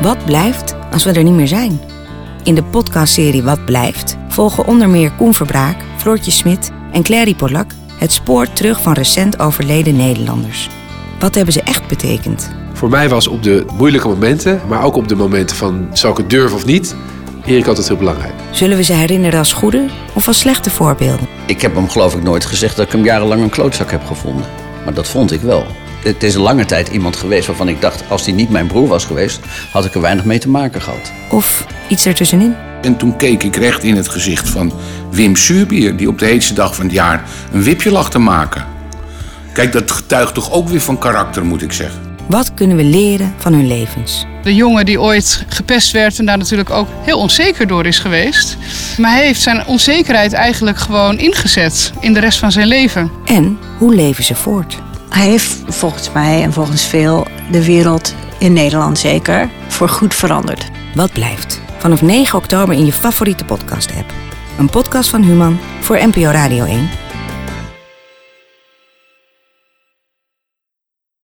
Wat blijft als we er niet meer zijn? In de podcastserie Wat blijft volgen onder meer Koen Verbraak, Floortje Smit en Clary Polak het spoor terug van recent overleden Nederlanders. Wat hebben ze echt betekend? Voor mij was op de moeilijke momenten, maar ook op de momenten van zal ik het durven of niet, Erik altijd heel belangrijk. Zullen we ze herinneren als goede of als slechte voorbeelden? Ik heb hem geloof ik nooit gezegd dat ik hem jarenlang een klootzak heb gevonden. Maar dat vond ik wel. Het is een lange tijd iemand geweest waarvan ik dacht... als hij niet mijn broer was geweest, had ik er weinig mee te maken gehad. Of iets ertussenin? En toen keek ik recht in het gezicht van Wim Suurbier... die op de heetste dag van het jaar een wipje lag te maken. Kijk, dat getuigt toch ook weer van karakter, moet ik zeggen. Wat kunnen we leren van hun levens? De jongen die ooit gepest werd en daar natuurlijk ook heel onzeker door is geweest. Maar hij heeft zijn onzekerheid eigenlijk gewoon ingezet in de rest van zijn leven. En hoe leven ze voort? Hij heeft volgens mij en volgens veel de wereld in Nederland zeker voor goed veranderd. Wat blijft? Vanaf 9 oktober in je favoriete podcast-app. Een podcast van Human voor NPO Radio 1